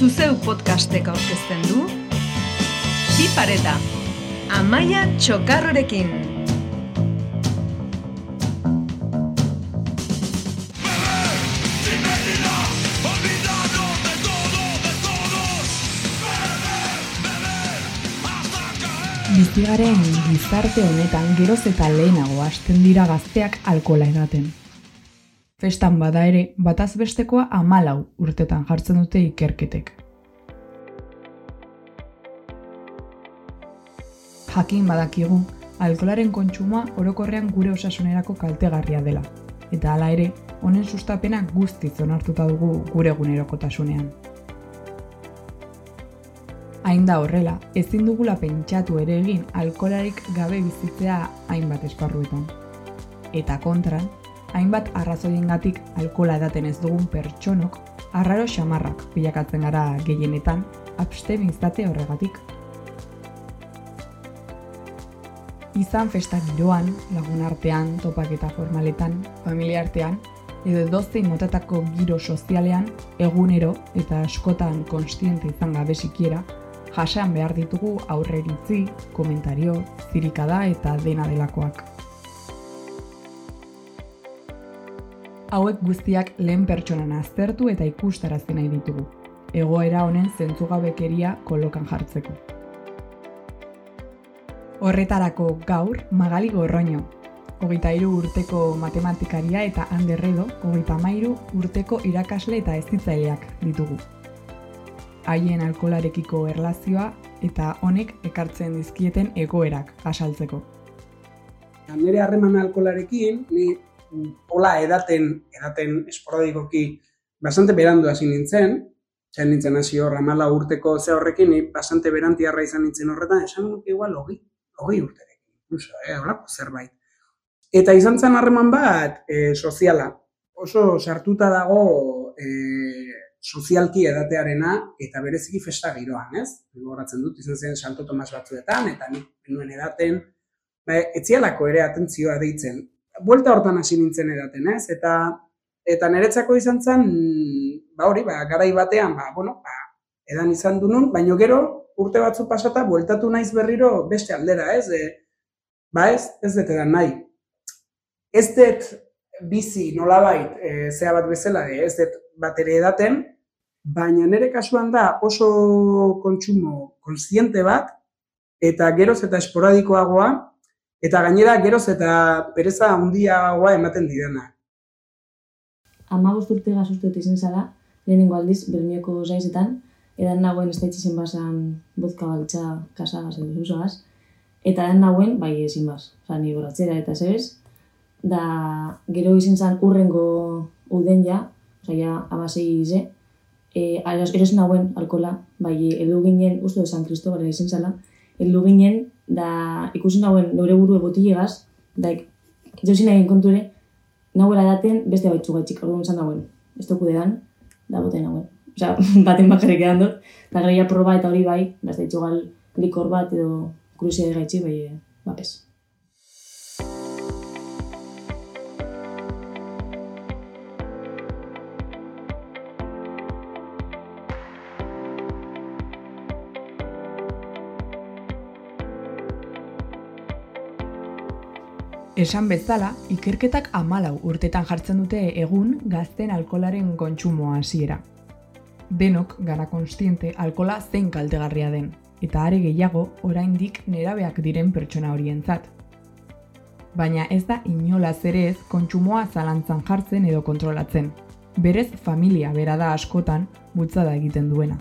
Zuzeu podcastek aurkezten du Bi pareta Amaia Txokarrorekin Bizigaren gizarte honetan geroz eta lehenago hasten dira gazteak alkola edaten. Festan bada ere, bataz bestekoa amalau urtetan jartzen dute ikerketek. Jakin badakigu, alkolaren kontsumoa orokorrean gure osasunerako kaltegarria dela. Eta hala ere, honen sustapena guztiz onartuta dugu gure egunerokotasunean. Hain da horrela, ezin dugula pentsatu ere egin alkolarik gabe bizitzea hainbat esparruetan. Eta kontran, hainbat arrazoiengatik alkola edaten ez dugun pertsonok, arraro xamarrak bilakatzen gara gehienetan, abstemiztate horregatik. Izan festa giroan, lagun artean, topaketa formaletan, familia artean, edo dozein motatako giro sozialean, egunero eta askotan konstiente izan gabe sikiera, jasan behar ditugu aurreritzi, komentario, zirikada eta dena delakoak. Hauek guztiak lehen pertsonan aztertu eta ikustarazten nahi ditugu. Egoera honen zentzugabekeria kolokan jartzeko. Horretarako gaur Magali Gorroño, hogeita iru urteko matematikaria eta handerredo, hogeita mairu urteko irakasle eta ezitzaileak ditugu haien alkolarekiko erlazioa eta honek ekartzen dizkieten egoerak asaltzeko. Nire harreman alkolarekin, ni hola edaten, edaten esporadikoki bastante berandu hasi nintzen, zen nintzen hasi horra mala urteko ze horrekin, ni bastante berantiarra izan nintzen horretan, esan nuke igual hogi, hogi urterekin, incluso, eh, holako zerbait. Eta izan zen harreman bat e, soziala, oso sartuta dago e, sozialki edatearena eta bereziki festa giroan, ez? Gogoratzen dut izan zen Santo Tomas batzuetan eta nik nuen edaten ba etzialako ere atentzioa deitzen. Buelta hortan hasi nintzen edaten, ez? Eta eta niretzako izan zen ba hori, ba garai batean, ba bueno, ba edan izan du nun, baino gero urte batzu pasata bueltatu naiz berriro beste aldera, ez? E, ba ez, ez dut edan nahi. Ez dut bizi nolabait e, zea bat bezala, ez dut bat ere edaten, baina nire kasuan da oso kontsumo konsiente bat, eta geroz eta esporadikoagoa, eta gainera geroz eta pereza handiagoa ematen didana. Ama urte gazuzte izan zara, lehenengo aldiz, bermioko zaizetan, edan nagoen ez daitzizen basan bozka baltza kasagaz edo zuzagaz, eta edan nagoen, bai ezin baz, zani boratzera eta zebez, da gero izin zan urrengo uden ja, ja, amasei ize, e, erosin hauen alkola, bai, edu ginen, uste San Cristobal izan zala, edu ginen, da ikusi nauen nore buru ebotilegaz, da josin egin konture, nahuela daten beste baitzu gaitxik, orduan zan nauen, ez toku dan, da boten nauen. Osa, baten bakarrik edan dut, da gara proba eta hori bai, beste gal likor bat edo kruzia gaitxik, bai, bapes. Esan bezala, ikerketak amalau urtetan jartzen dute egun gazten alkolaren kontsumoa hasiera. Denok gara konstiente alkola zein kaltegarria den, eta are gehiago oraindik nerabeak diren pertsona horientzat. Baina ez da inolaz ere ez kontsumoa zalantzan jartzen edo kontrolatzen. Berez familia bera da askotan bultzada egiten duena.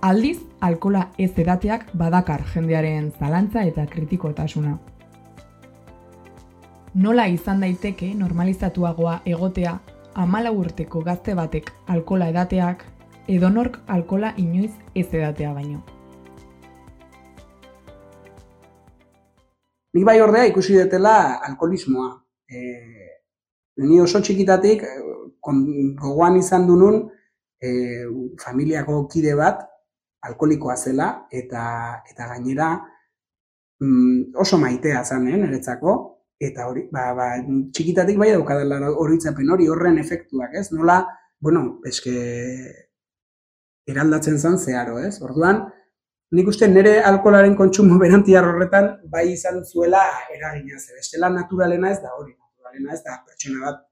Aldiz, alkola ez edateak badakar jendearen zalantza eta kritikotasuna nola izan daiteke normalizatuagoa egotea amala urteko gazte batek alkola edateak edonork alkola inoiz ez edatea baino. Nik bai ordea ikusi detela alkoholismoa. E, ni oso txikitatik gogoan izan dunun e, familiako kide bat alkoholikoa zela eta eta gainera mm, oso maitea zen, eh, niretzako, eta hori, ba, ba, txikitatik bai daukadala horitzapen hori horren efektuak, ez? Nola, bueno, eske eraldatzen zen zeharo, ez? Orduan, nik uste nire alkoholaren kontsumo berantiar horretan bai izan zuela eragina ze. Bestela naturalena ez da hori, naturalena ez da pertsona bat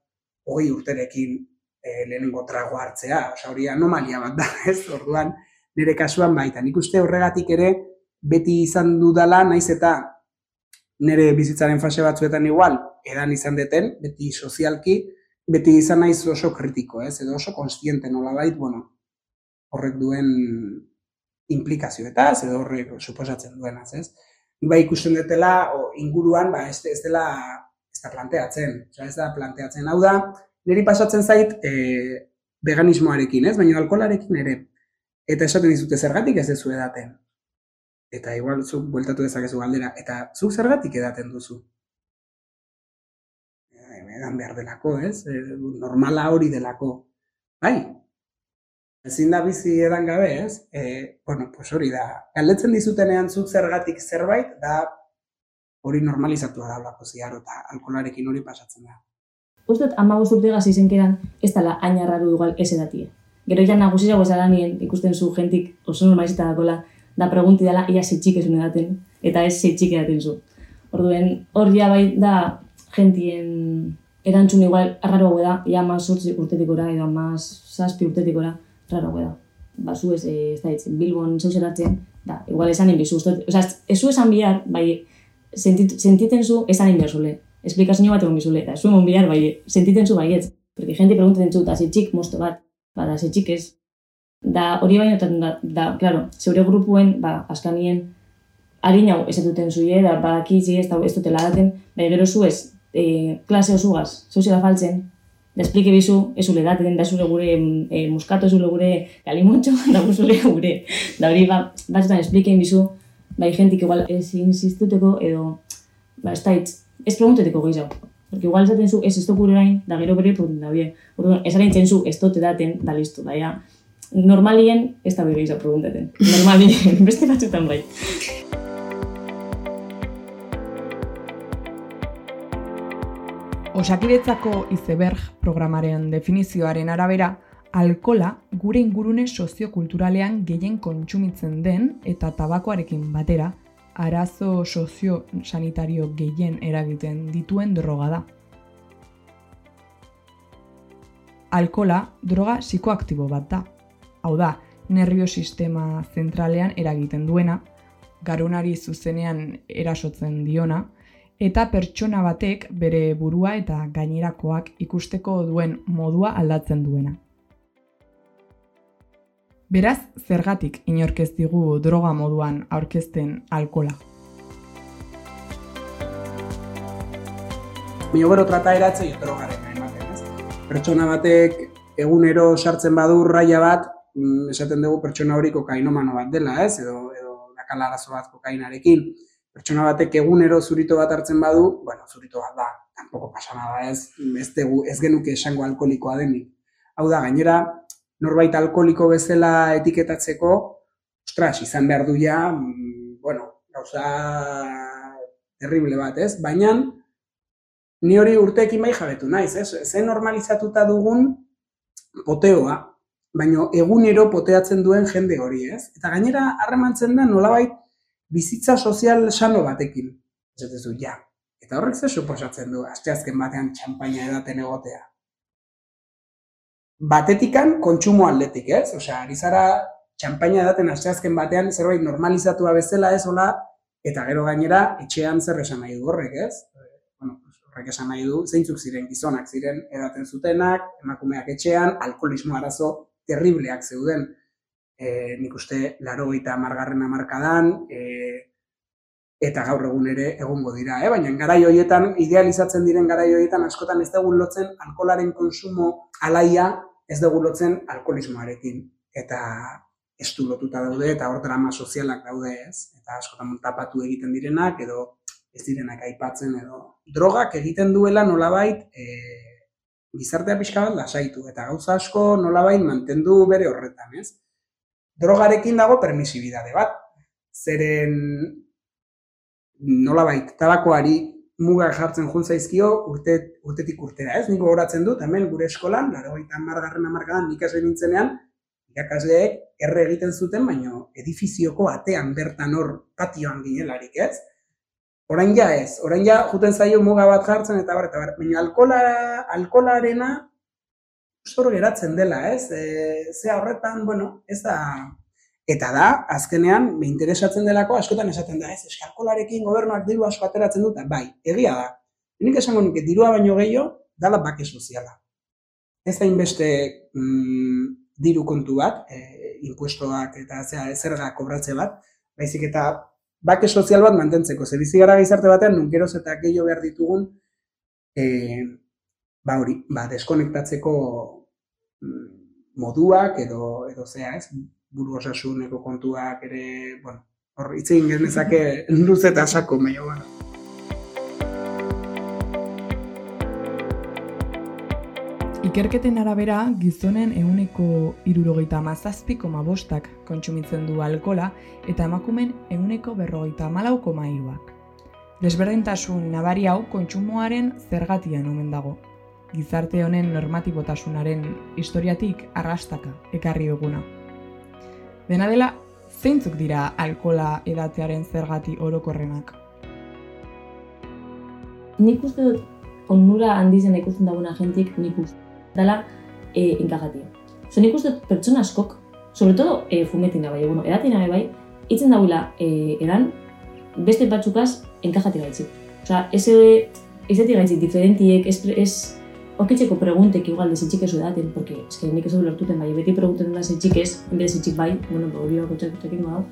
hogei urterekin e, lehenengo trago hartzea, osea hori anomalia bat da, ez? Orduan, nire kasuan baita. Nik uste horregatik ere beti izan dudala, naiz eta nire bizitzaren fase batzuetan igual, edan izan deten, beti sozialki, beti izan naiz oso kritiko, ez? Edo oso konstiente nola bait, bueno, horrek duen implikazio eta edo horrek suposatzen duenaz, ez? Bai ikusten dutela, o, inguruan, ba, ez, ez dela, ez da planteatzen, ez da planteatzen. Hau da, niri pasatzen zait e, veganismoarekin, ez? Baina alkolarekin ere. Eta esaten dizute zergatik ez dezu edaten. Eta igual zuk bueltatu dezakezu galdera. Eta zuk zergatik edaten duzu? Edan behar delako, ez? E, normala hori delako. Bai, ezin da bizi edan gabe, ez? E, bueno, pues hori da. Galdetzen dizutenean zuk zergatik zerbait, da hori normalizatua da blako ziaro, eta alkolarekin hori pasatzen da. Uztet, ama guzturte gazi zenkeran, ez dala ainarraru igual ez edatie. Gero ja nagusira guazara nien, ikusten zu jentik oso normalizita dakola, da pregunti dela, ia setxik esun edaten, eta ez setxik edaten zu. Orduen, hor ja bai da jentien erantzun igual arraro da, ia ama sortzi urtetikora, edo ama zazpi urtetikora, raro da. Ba, zu ez, eh, ez da ditzen, Bilbon zauzeratzen, da, igual esan inbizu. Osa, ez zu esan bihar, bai, sentiten zu esan inbizule esplikazio bat egon bizule, eta zuen monbilar, bai, sentitzen zu baietz. Porque gente preguntatzen zu, da ze txik mosto bat, ba, da txik ez. Da, hori baino, da, da, claro, zeure grupuen, ba, askanien, harin hau esatuten zuie, da, ba, kizi ez, da, ez dutela daten, bai, gero zu ez, e, klase osugaz, zuzela faltzen, da, esplike bizu, ez zule daten, da, zure gure e, muskato, zure gure galimontxo, da, zure gure, da, hori, ba, batzutan, esplikein bizu, bai, jentik igual, ez insistuteko, edo, ba, ez da, ez pregunteteko gehiago. Porque igual esaten zu, ez ez dokure orain, da gero bere pregunten da bie. Orduan, ez zu, ez dote daten, da listo, da ja. Normalien, ez da bere gehiago pregunteten. Normalien, beste batzutan bai. Osakiretzako izeberg programaren definizioaren arabera, alkola gure ingurune soziokulturalean gehien kontsumitzen den eta tabakoarekin batera arazo sozio-sanitario gehien eragiten dituen droga da. Alkola droga psikoaktibo bat da. Hau da, nervio sistema zentralean eragiten duena, garunari zuzenean erasotzen diona, eta pertsona batek bere burua eta gainerakoak ikusteko duen modua aldatzen duena. Beraz, zergatik inorkez digu droga moduan aurkezten alkola. Mio gero trata eratze drogaren ematen, ez? Pertsona batek egunero sartzen badu raia bat, mm, esaten dugu pertsona hori kokainomano bat dela, ez? Edo, edo dakala arazo bat kokainarekin. Pertsona batek egunero zurito bat hartzen badu, bueno, zurito bat da, tampoco pasa nada, ez? Ez, dugu, ez genuke esango alkolikoa denik. Hau da, gainera, norbait alkoliko bezala etiketatzeko, ostras, izan behar du ja, mm, bueno, gauza terrible bat, ez? Baina, ni hori urteekin bai jabetu naiz, ez? Zen normalizatuta dugun poteoa, baino egunero poteatzen duen jende hori, ez? Eta gainera harremantzen da nolabait bizitza sozial sano batekin. Ez du, ja. Eta horrek ze suposatzen du, asteazken batean txampaina edaten egotea batetikan kontsumo atletik, ez? Osea, ari zara txampaina edaten asteazken batean zerbait normalizatua bezala ez hola eta gero gainera etxean zer esan nahi du horrek, ez? Bueno, horrek esan nahi du zeintzuk ziren gizonak ziren edaten zutenak, emakumeak etxean, alkoholismo arazo terribleak zeuden. E, nik uste laro eta margarren amarkadan, e, eta gaur egun ere egongo dira, eh? baina garai horietan, idealizatzen diren garai horietan, askotan ez dugu lotzen alkolaren konsumo alaia ez dugu lotzen alkoholismoarekin. Eta ez du lotuta daude, eta hor drama sozialak daude ez, eta askotan tapatu egiten direnak, edo ez direnak aipatzen, edo drogak egiten duela nolabait, e, gizartea pixka bat lasaitu, eta gauza asko nolabait mantendu bere horretan, ez? Drogarekin dago permisibidade bat, zeren nolabait tabakoari mugak jartzen jun zaizkio urte, urtetik urtera, ez? Niko horatzen dut, hemen gure eskolan, laro eta margarren amarkadan nik ez nintzenean, irakasleek erre egiten zuten, baino edifizioko atean bertan hor patioan ginelarik, ez? Orain ja ez, orain ja juten zaio muga bat jartzen eta bar, eta bar, baina alkola, alkolarena zor geratzen dela, ez? E, ze horretan, bueno, ez da, eta da, azkenean, me interesatzen delako, askotan esaten da, ez, eskalkolarekin gobernuak diru asko ateratzen dut, bai, egia da. Nik esango nuke, dirua baino gehiago, dala bake soziala. Ez da inbeste mm, diru kontu bat, e, impuestoak eta zera, zerga kobratze bat, baizik eta bake sozial bat mantentzeko. Zer bizi gara gizarte batean, nun geroz eta gehiago behar ditugun, e, ba hori, ba, deskonektatzeko mm, moduak edo, edo zea, ez? Buru osasuneko kontuak ere, bueno, hor, itzegin genezake luze eta sako, meio, bueno. Ikerketen arabera, gizonen euneko irurogeita mazazpiko mabostak kontsumitzen du alkola eta emakumen euneko berrogeita malauko mairuak. Desberdintasun nabari hau kontsumoaren zergatian omen dago. Gizarte honen normatibotasunaren historiatik arrastaka ekarri duguna. Dena dela, zeintzuk dira alkola edatearen zergati orokorrenak? Nik uste dut, onura handizen ikusten daguna jentik, nik uste dela e, inkajatia. Zer nik uste pertsona askok, sobre todo e, fumetina bai, bueno, edatina bai, itzen dauela e, edan, beste batzukaz enkajatia gaitzik. Osa, ez ezetik gaitzik diferentiek, ez, ez okitzeko preguntek igual desitxik ez edaten, porque es que nik ez dut lertuten bai, beti pregunten da zitxik ez, en vez zitxik bai, bueno, ba, hori bako txekin hau.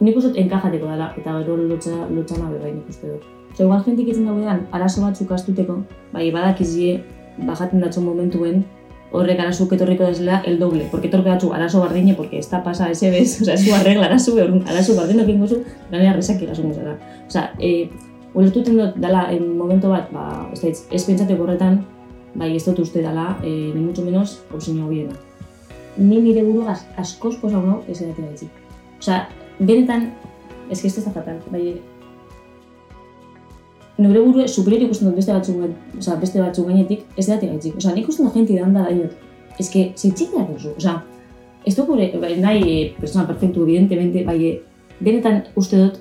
Nik uste enkajateko dela, eta gero lotxana bai nik uste dut. Osa, igual jentik itzen daudean, arazo batzuk astuteko, bai, badakizie bajaten datzo momentuen, horrek arazuk etorriko desela el doble, porque etorke datzu arazo bardine, porque esta pasa ese bez, o sea, ez arregla arazo, arazo bardine ekin gozu, ganea rezak irasun gozera. O sea, e, ulertuten dut dala en momento bat, ba, ez da, ez pentsate horretan, bai ez dut uste dala, e, ni mucho menos, opsin biena. Ni nire buru askoz posa hau ez edatea ditzik. O sea, benetan, ez que ez da fatal, bai, nire buru superior ikusten dut beste batzuk, oza, beste batzuk gainetik, ez da gaitzik. Oza, nik ikusten dut jenti da da dainot. Ez que, zintzik da duzu. Oza, ez duk gure, bai, nahi, eh, persona perfectu, evidentemente, bai, eh, benetan uste dut,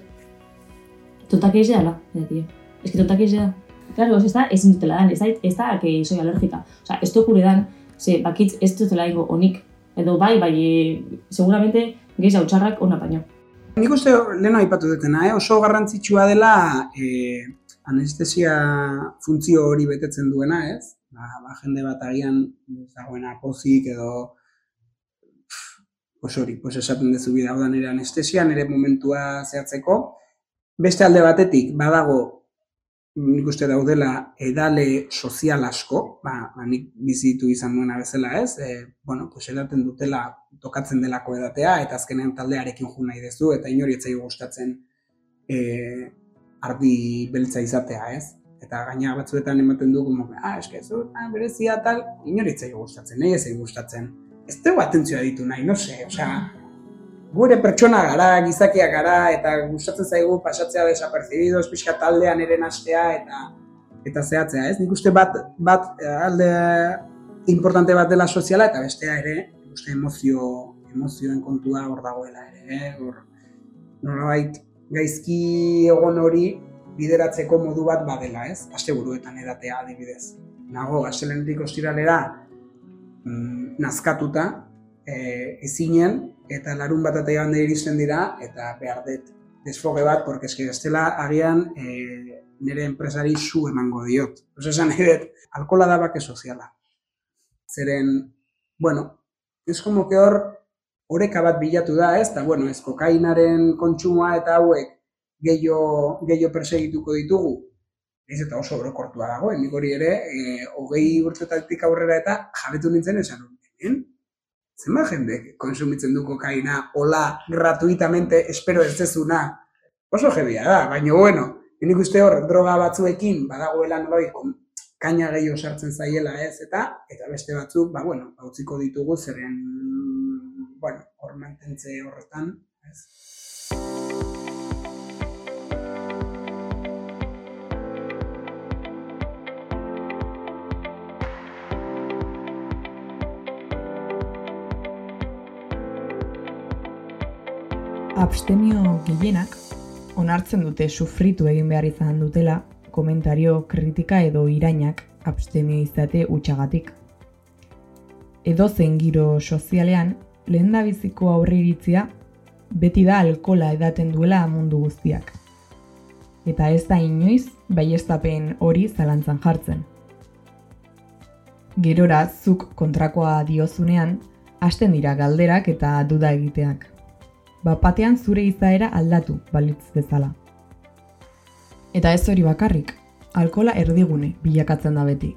tontak egin dela, tio. Ez que tontak egin da. Claro, ez da, ezin dutela dan, ez da, ez da, que soy alergika. Oza, ez duk gure dan, ze, bakitz, ez dutela ingo onik. Edo bai, bai, eh, seguramente, gehiz hau txarrak ona baino. Nik uste leheno aipatu dutena, eh? oso garrantzitsua dela eh, anestesia funtzio hori betetzen duena, ez? Ba, ba jende bat agian dagoena pozik edo pues hori, pues esaten dezu bida hau nire anestesia, nire momentua zehatzeko. Beste alde batetik, badago, nik uste daudela edale sozial asko, ba, ba nik bizitu izan duena bezala ez, e, bueno, pues edaten dutela tokatzen delako edatea, eta azkenean taldearekin jo nahi dezu, eta inori etzai gustatzen e, ardi beltza izatea, ez? Eta gaina batzuetan ematen du como, ah, eske zu, ah, berezia tal, inoritza gustatzen, nahi ez gustatzen. Ez dugu atentzioa ditu nahi, no se, osea, gure pertsona gara, gizakia gara, eta gustatzen zaigu pasatzea desapercibido, pixka taldean ere nastea, eta eta zehatzea, ez? Nik uste bat, bat alde importante bat dela soziala, eta bestea ere, uste emozio, emozioen kontua hor dagoela ere, eh? hor, norbait, gaizki egon hori bideratzeko modu bat badela, ez? Asteburuetan edatea adibidez. Nago, astelenetik ostiralera mm, nazkatuta, e, ezinen, eta larun bat eta iristen dira, eta behar dut desfoge bat, porque eski estela agian e, nire enpresari zu emango diot. Oso esan edet, alkola da bake soziala. Zeren, bueno, ez como que hor, oreka bat bilatu da, ez? Eta, bueno, ez kokainaren kontsumoa eta hauek gehiago, gehiago persegituko ditugu, ez eta oso brokortua dagoen, nik hori ere, e, hogei urtetatik aurrera eta jabetu nintzen esan hori. Zenba jende konsumitzen du kokaina, hola, gratuitamente, espero ez dezuna, oso jebia da, baina bueno, nik uste hor, droga batzuekin, badagoela nolai, kaina gehiago sartzen zaiela ez, eta eta beste batzuk, ba, bueno, utziko ditugu zeren mantentze horretan, ez? Abstemio gehienak onartzen dute sufritu egin behar izan dutela komentario kritika edo irainak abstemio izate utxagatik. Edo zen giro sozialean lehen da biziko aurriritzia beti da alkola edaten duela mundu guztiak. Eta ez da inoiz, bai hori zalantzan jartzen. Gerora zuk kontrakoa diozunean, hasten dira galderak eta duda egiteak. Bapatean zure izaera aldatu balitz bezala. Eta ez hori bakarrik, alkola erdigune bilakatzen da beti.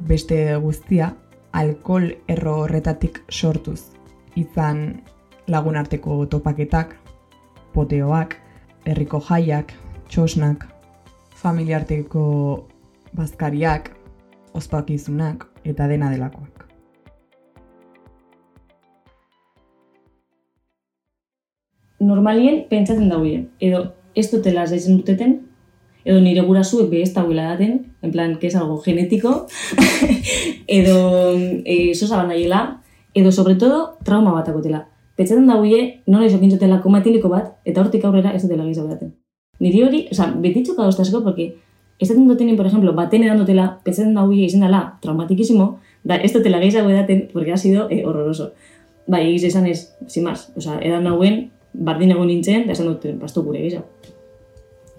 Beste guztia, alkohol erro horretatik sortuz. Izan lagunarteko topaketak, poteoak, herriko jaiak, txosnak, familiarteko bazkariak, ospakizunak eta dena delakoak. Normalien pentsatzen daude, edo ez dutela zaitzen duteten, edo nire gurasuek be ez dauela daten, en plan, que es algo genetiko, edo e, sosa banaiela, edo sobre todo trauma bat akotela. Pentsatzen daude, non ez okintzotela komatiliko bat, eta hortik aurrera ez dutela gehiago daten. Niri hori, oza, betitxo kadostazko, porque ez duten dutenen, por ejemplo, baten edan dutela, pentsatzen daude izan dela traumatikisimo, da ez dutela gehiago edaten, porque ha sido eh, horroroso. Bai, egiz esan ez, sin más, oza, edan nauen, bardin egon nintzen, da esan duten, pastu gure gehiago.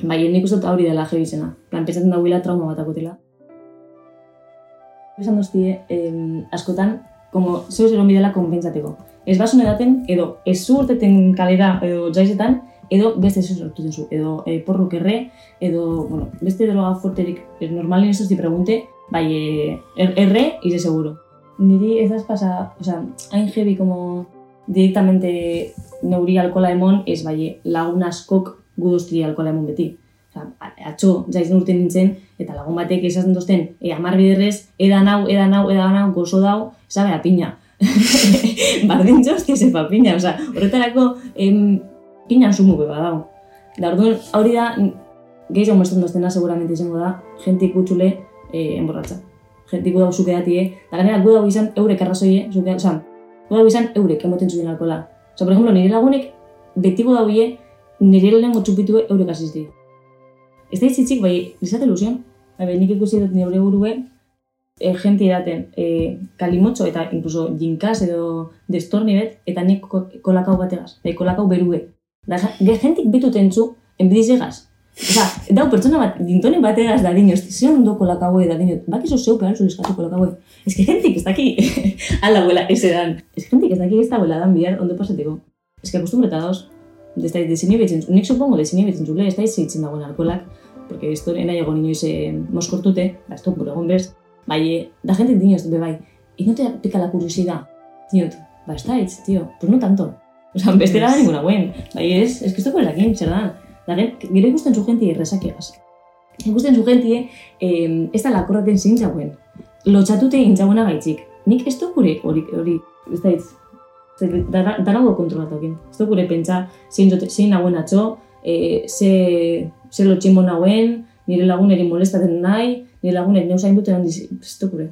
Bai, nik uste hori dela jebi izena. Plan, pentsatzen dauela trauma bat akotela. Esan doztie, eh, askotan, como zeu zer dela konpentsateko. Ez basun edaten, edo ez zu urteten kalera edo jaizetan, edo beste zeu sortu zu. Edo e, porruk erre, edo, bueno, beste droga fuerterik, es normal en eso si pregunte, bai, e, erre, ize seguro. Niri ez das pasa, o sea, hain jebi como directamente neuri alkola emon, ez bai, lagun askok gudostri alkola emon beti. Osa, atxo, jaiz urten nintzen, eta lagun batek esaten dozten, e, amar biderrez, edan hau, edan hau, edan hau, gozo dau, sabe, apina. Bardin txosti ez epa pina, osa, horretarako em, pinan sumu beba dau. Da, orduan, hori da, gehiago moesten doztena, seguramente izango da, jentik gutxule eh, enborratza. Jentik gudau zuke dati, da ganera gudau izan eurek arrazoie, zuke, osa, gudau izan eurek emoten zuen alkola. Osa, por ejemplo, nire lagunek, beti gudau ie, nire lehenko txupitu eurek asizti. Ez da izitzik, bai, izate ilusion. Bai, nik ikusi dut nire burue, e, jenti edaten, e, kalimotxo eta incluso jinkas edo destorni bet, eta nik kolakau bategaz, bai, kolakau berue. Da, ge, jentik bituten zu, enbidiz egaz. Osa, dau pertsona bat, dintonen bategaz da dino, ze ondo kolakau da dino, bak iso zeu pehan zulizkatu kolakau Ez que jentik ez daki, ala buela, ez edan. Ez jentik ez daki ez da buela dan bihar, ondo pasateko. Ez que akostumbreta ez da desinibitzen, nik supongo desinibitzen zule, ez da izitzen dagoen alkoholak, porque esto ena llego inoiz eh, moskortute, ba, esto gure egon bez, bai, eh, da gente dinoz, be bai, y no te pica la curiosidad, diot, ba, ez da itz, tío, pues no tanto. O sea, bestera da ninguna guen, bai, ez, ez que esto kolekin, zer da, da, gero ikusten zu gente erresakeaz. Ikusten zu gente, eh, ez da lakorraten zein zauen, lotxatute intzaguna gaitzik. Nik ez gure hori, hori, ez da itz, danago kontrolatokin. Ez du gure pentsa zein, zein nagoen atxo, e, ze, ze lotximo nagoen, nire laguneri molestaten nahi, nire lagunek neuzain duten handi ez du gure.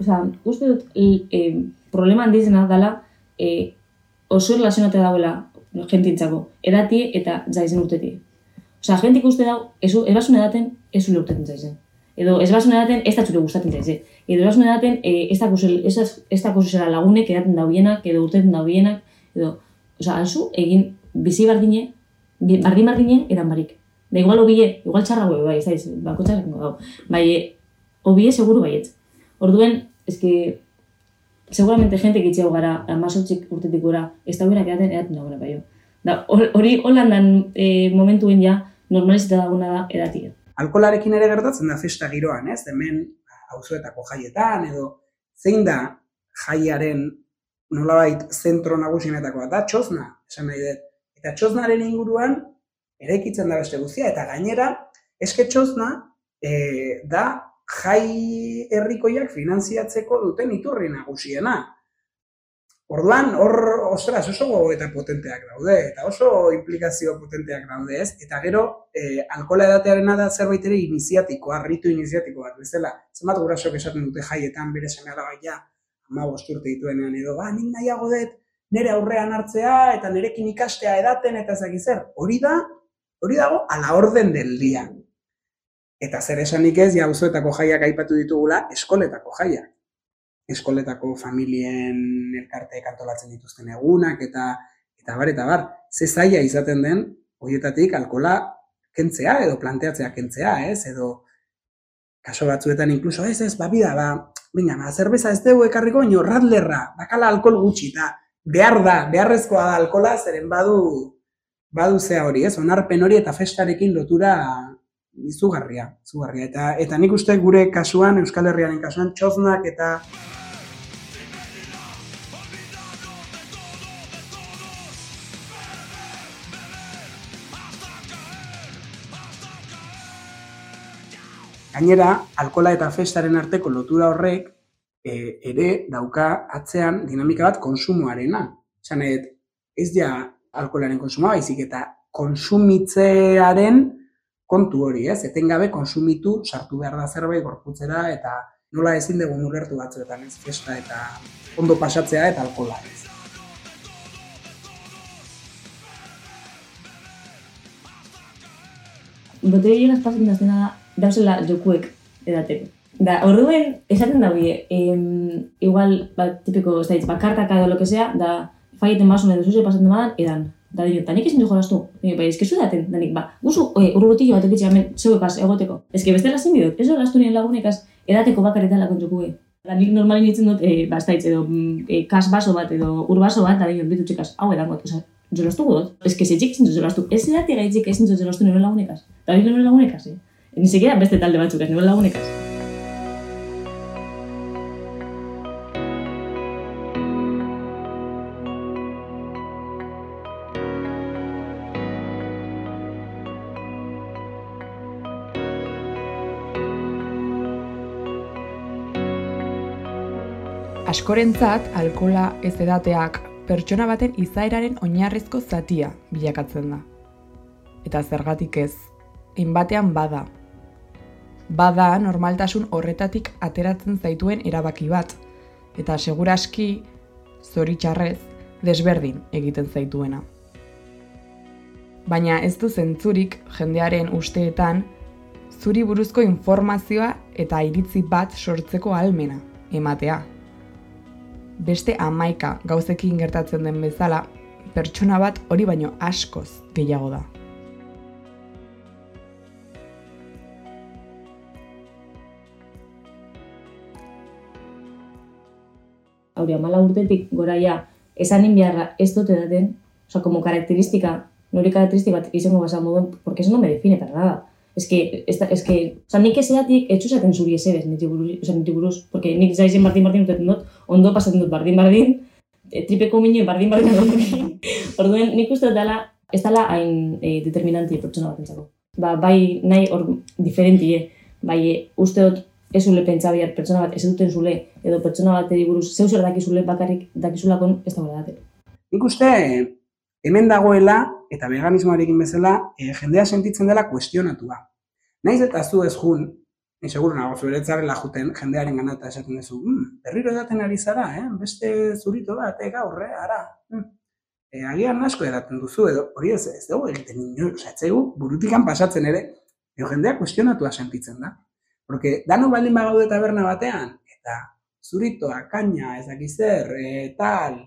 Osa, uste dut, e, problema handizena dela, e, oso relazionatea dagoela jentintzako, edati eta zaizen urtetik. Osa, jentik uste dau, ez, ez basun edaten, ez zule urtetin zaizen. Edo ez basun edaten, ez da zure gustatzen zaizen. Edo ez basun edaten, e, ez da kusizera lagunek edaten daubienak, edo urtetin daubienak, edo, osa, alzu, egin bizi bardine, bardin bardine, edan barik. Da igual obie, igual txarra bai, ez da, bako txarra gau. Bai, obie seguru baiet. Orduen, eske, seguramente gente que itxeu gara, amazotxik urtetik gora, ez da huera kedaten edaten dagoena bai. Da, hori holandan e, momentuen ja, normalizita daguna da edatia. Alkolarekin ere gertatzen da festa giroan, ez? Hemen auzoetako jaietan edo zein da jaiaren nolabait zentro nagusienetako da txosna, esan nahi dut. Eta txosnaren inguruan eraikitzen da beste guztia eta gainera eske txosna e, da jai herrikoiak finantziatzeko duten iturri nagusiena. Orduan, hor, ostras, oso eta potenteak daude, eta oso implikazio potenteak daude, ez? Eta gero, e, alkola edatearena da zerbait ere iniziatikoa, ritu iniziatiko bat, bezala, zenbat gurasok esaten dute jaietan bere seme alabaia, ama bosturte dituenean edo, ba, nik nahiago dut, nire aurrean hartzea, eta nirekin ikastea edaten, eta ezak zer, hori da, hori dago, ala orden del dia. Eta zer esanik ez, ja, jaiak aipatu ditugula, eskoletako jaiak eskoletako familien elkarteek antolatzen dituzten egunak eta eta bar eta bar, ze zaila izaten den hoietatik alkola kentzea edo planteatzea kentzea, ez? Edo kaso batzuetan incluso ez ez babida ba, venga, ba zerbeza ez dugu ekarriko ino radlerra, bakala alkohol gutxi ta behar da, beharrezkoa da alkola zeren badu badu zea hori, ez? Onarpen hori eta festarekin lotura izugarria, izugarria. Eta, eta nik uste gure kasuan, Euskal Herriaren kasuan, txoznak eta Gainera, alkola eta festaren arteko lotura horrek e, ere dauka atzean dinamika bat konsumoarena. Zan, ez ja alkolaren konsumoa, baizik eta konsumitzearen kontu hori, ez? Etengabe konsumitu sartu behar da zerbait gorputzera eta nola ezin dugu ulertu batzuetan, ez? Festa eta ondo pasatzea eta alkola, ez? Botellas pasan da zena dauzela jokuek edateko. Da, orduen, esaten da bie, em, igual, ba, tipiko, da, bakartaka edo lo que sea, da, faieten basun edo zuzio pasatzen badan, edan. Da, dino, ta nik ezin du jolastu. Dino, ba, ezkezu daten, da nik, ba, guzu, e, urrubotillo bat ekitxe hemen, zeuekaz, egoteko. Que bestela zin bidot, ez jolastu nien lagunekaz, edateko bakaretan lakon jokue. Da, nik normalin ditzen dut, e, ba, da, edo, e, kas baso bat, edo, ur baso bat, da, dino, bitu txekas, hau edan got, oza, jolastu gut. Ez que zetxik zin jolastu, ez edate gaitzik ezin jolastu nire lagunekaz. Da, nire lagunekaz, eh? Ni siquiera beste talde batzuk ez, nire lagunekaz. Askorentzat, alkola ez edateak pertsona baten izaeraren oinarrizko zatia bilakatzen da. Eta zergatik ez, inbatean bada, bada normaltasun horretatik ateratzen zaituen erabaki bat, eta seguraski, zoritxarrez, desberdin egiten zaituena. Baina ez du zentzurik jendearen usteetan, zuri buruzko informazioa eta iritzi bat sortzeko almena, ematea. Beste amaika gauzekin gertatzen den bezala, pertsona bat hori baino askoz gehiago da. hori amala urtetik gora ja, esanin beharra ez dut edaten, oza, como karakteristika, nori karakteristika bat izango basa moduen, porque eso no me define para nada. Es que, esta, es que, oza, nik esatik, etxu esaten zuri esebez, niti buruz, niti buruz, porque nik zaizen bardin bardin dut dut, ondo pasatzen dut bardin bardin, e, tripeko minio bardin bardin dut Orduen, nik uste dela, ez dela hain e, determinanti pertsona bat entzako. Ba, bai, nahi hor diferentie, bai, uste dut ez zule pentsa behar pertsona bat ez duten zule, edo pertsona bat buruz zeu zer dakizule bakarrik dakizulakon ez da gara Nik uste, hemen dagoela, eta veganismoarekin bezala, e, jendea sentitzen dela kuestionatua. Naiz eta zu ez jun, ni seguro nago zuretzarela juten jendearen gana eta esaten duzu, mm, berriro edaten ari zara, eh? beste zurito bat, eh, gaur, eh, ara. Mm. E, agian asko edaten duzu, edo hori ez, ez dugu egiten nio, oza, burutikan pasatzen ere, edo jendea kuestionatua sentitzen da. Porque dano baldin bagaude taberna batean, eta zuritoa, kaina, ezakizer, e, tal,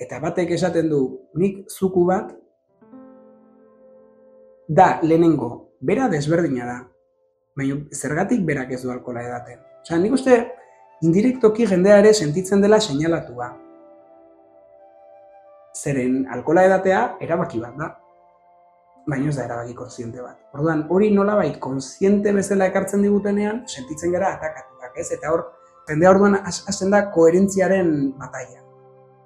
eta batek esaten du, nik zuku bat, da, lehenengo, bera desberdina da. Baina zergatik berak ez du alkola edaten. Osa, nik uste, indirektoki jendeare sentitzen dela seinalatua. Zeren, alkola edatea, erabaki bat da baina ez da erabaki kontziente bat. Orduan, hori nolabait kontziente bezala ekartzen digutenean, sentitzen gara atakatuak, ez? Eta hor, jendea orduan hasten da koherentziaren bataia.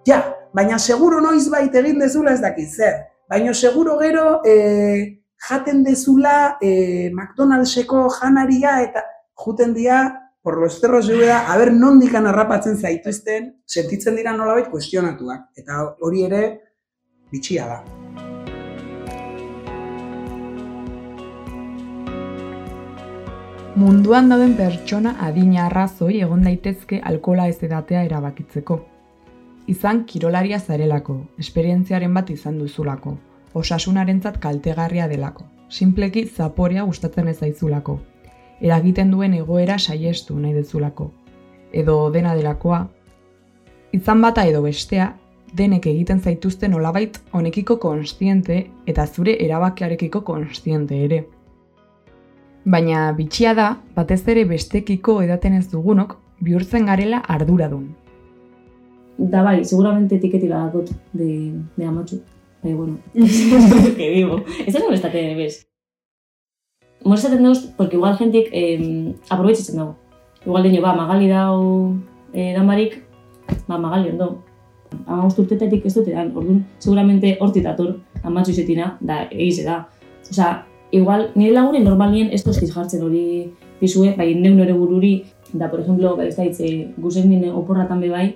Ja, baina seguro noiz bait egin dezula ez dakit zer. Baina seguro gero e, jaten dezula e, McDonaldseko janaria eta juten dia por los cerros Ubeda, a ber nondikan harrapatzen zaituzten, sentitzen dira nolabait kuestionatuak. Eta hori ere, bitxia da. Munduan dauden pertsona adina arrazoi egon daitezke alkola ez edatea erabakitzeko. Izan kirolaria zarelako, esperientziaren bat izan duzulako, osasunarentzat kaltegarria delako, sinpleki zaporea gustatzen ez zaizulako, eragiten duen egoera saiestu nahi dezulako, edo dena delakoa, izan bata edo bestea, denek egiten zaituzte nolabait honekiko konstiente eta zure erabakiarekiko konstiente ere. Baina bitxia da, batez ere bestekiko edaten ez dugunok, bihurtzen garela arduradun. Da bai, seguramente etiketi badakot de, de amatxu. Bai, bueno, que digo. Ez da molestate, bez. Molestaten dauz, porque igual jentik eh, aprobetxitzen dago. Igual deño, ba, magali dau eh, danbarik, ba, magali ondo. Ama usturtetetik ez dute dan, orduan, seguramente hortit dator, amatxu izetina, da, egize da. Osea, igual, nire lagunen normalien ez tozkiz jartzen hori pizue, bai, neu nore bururi, da, por ejemplo, bai, ez da, itze, guzen nire oporratan be bai,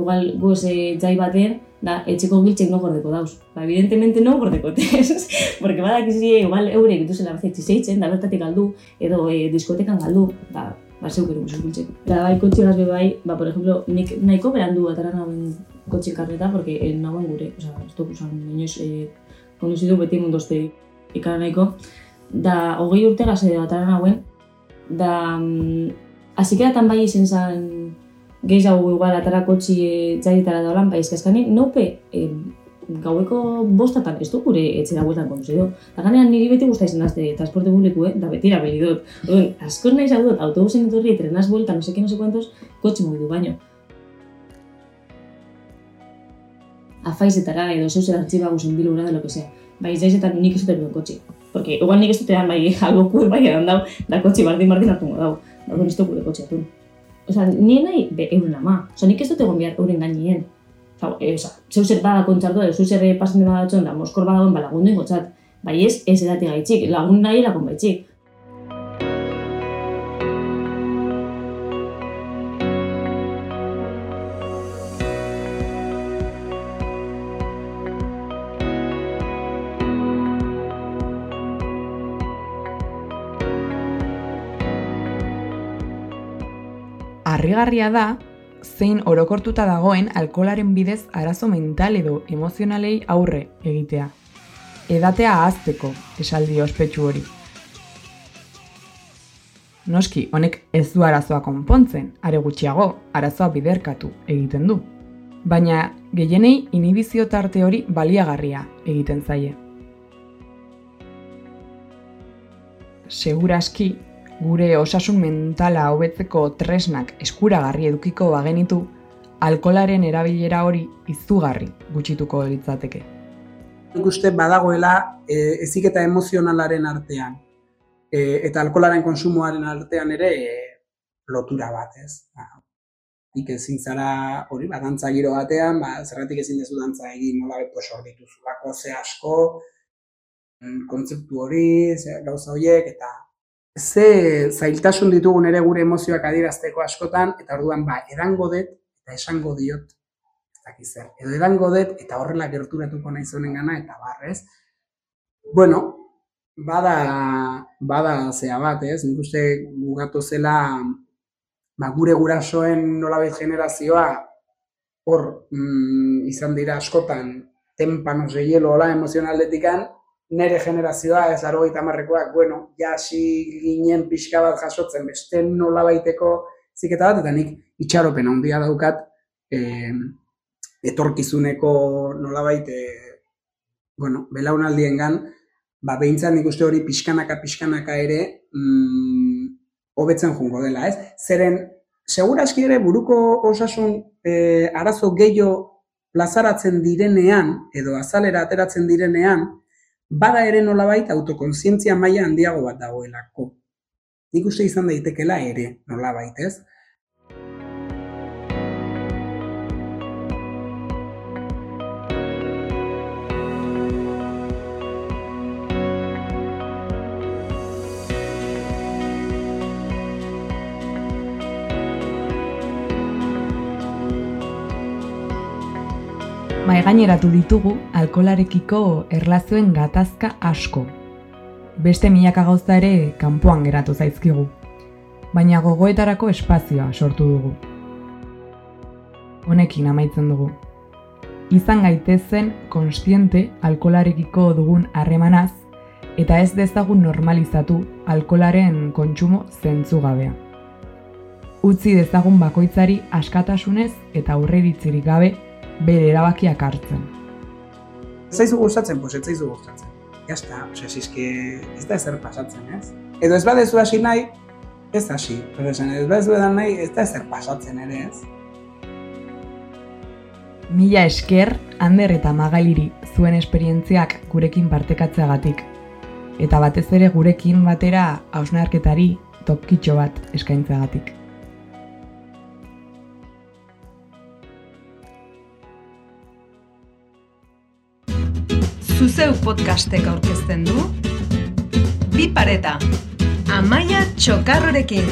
igual, guz, e, jai baten, da, etxeko giltxek no gordeko dauz. Ba, evidentemente no gordeko tez, porque badak izi, igual, eure egitu zela bat zeitzen, da, bertatik galdu, edo e, diskotekan galdu, ba, ba, zeuk ere guzuz giltxek. Da, bai, kotxe gazbe bai, ba, por ejemplo, nik nahiko berandu atara nagoen kotxe karneta, porque eh, nagoen gure, oza, ez duk, oza, inoiz, eh, konduzidu beti mundoste ikara nahiko, da hogei urte gazte batara nagoen, da mm, azikeratan bai izen zan gehiago igual atara kotxi e, jaietara da holan, bai eskazkani, naupe e, gaueko bostatan ez du gure etxera bueltan konduzidu. Da ganean niri beti guzta izan azte transporte publiku, eh? da betira beli dut. Oden, askor nahi zau dut, autobusen etorri, trenaz buelta, no seki, no sé cuantos, kotxe mugidu baino. Afaizetara edo zeu zer artxiba guzen bilura de lo que sea. Bai, zaizetan nik ez dut duen kotxe. Porque igual nik ez dut edan bai algo kur bai edan dau, da kotxe bardin bardin hartu dau. Da ez dut gure kotxe atun. Osa, nien nahi be euren ama. Osa, nik ez dut egon behar euren gainien. Osa, e, osa, zeu zer bada kontzartu, zeu zer pasen dema datxon, da moskor badagoen ba lagundu ingotzat. Bai ez, ez edati gaitxik, lagun nahi lagun baitxik. Harrigarria da, zein orokortuta dagoen alkolaren bidez arazo mental edo emozionalei aurre egitea. Edatea ahazteko, esaldi ospetsu hori. Noski, honek ez du arazoa konpontzen, are gutxiago, arazoa biderkatu egiten du. Baina, gehienei inhibizio tarte hori baliagarria egiten zaie. Seguraski, gure osasun mentala hobetzeko tresnak eskuragarri edukiko bagenitu, alkolaren erabilera hori izugarri gutxituko litzateke. Nik uste badagoela e, eziketa emozionalaren artean e, eta alkolaren konsumoaren artean ere e, lotura bat, ez? Ba, nik ezin zara hori, ba, dantza giro batean, ba, zerratik ezin dezu dantza egin nola beto sorbitu ze asko, mm, kontzeptu hori, ze gauza horiek, eta ze zailtasun ditugun ere gure emozioak adierazteko askotan, eta orduan ba, edango dut eta esango diot, ez dakiz zer, edo edango dut eta horrela gerturatuko nahi zonen gana, eta barrez. Bueno, bada, bada zea bat, ez, nik uste gugatu zela ba, gure gurasoen nolabait generazioa hor mm, izan dira askotan tempanos de hielo hola emozionaldetikan, nere generazioa, ez laro marrekoak, bueno, jasi ginen pixka bat jasotzen, beste nola baiteko ziketa bat, eta nik itxaropen handia daukat, e, etorkizuneko nola baite, bueno, belaunaldien gan, ba, behintzat nik uste hori pixkanaka, pixkanaka ere, mm, hobetzen jungo dela, ez? Zeren, seguraski ere buruko osasun e, arazo gehiago plazaratzen direnean, edo azalera ateratzen direnean, bada ere nolabait autokontzientzia maila handiago bat dagoelako. Nik uste izan daitekela ere nolabait, ez? Maigaineratu ditugu alkolarekiko erlazioen gatazka asko. Beste milaka gauza ere kanpoan geratu zaizkigu. Baina gogoetarako espazioa sortu dugu. Honekin amaitzen dugu. Izan gaitezen konstiente alkolarekiko dugun harremanaz eta ez dezagun normalizatu alkolaren kontsumo zentzugabea. Utzi dezagun bakoitzari askatasunez eta aurreritzirik gabe bere erabakiak hartzen. Zaizu gustatzen, pues ez zaizu gustatzen. Ya está, o sea, si es que ez da ezer pasatzen, ez? Edo ez badezu hasi nahi, ez hasi. Pero esan, ez badezu edan nahi, ez da ezer pasatzen ere, ez? Mila esker, Ander eta Magaliri zuen esperientziak gurekin partekatzeagatik. Eta batez ere gurekin batera hausnarketari topkitxo bat eskaintzeagatik. Zuzeu podcastek aurkezten du. Bi pareta Amaia Txokarrorekin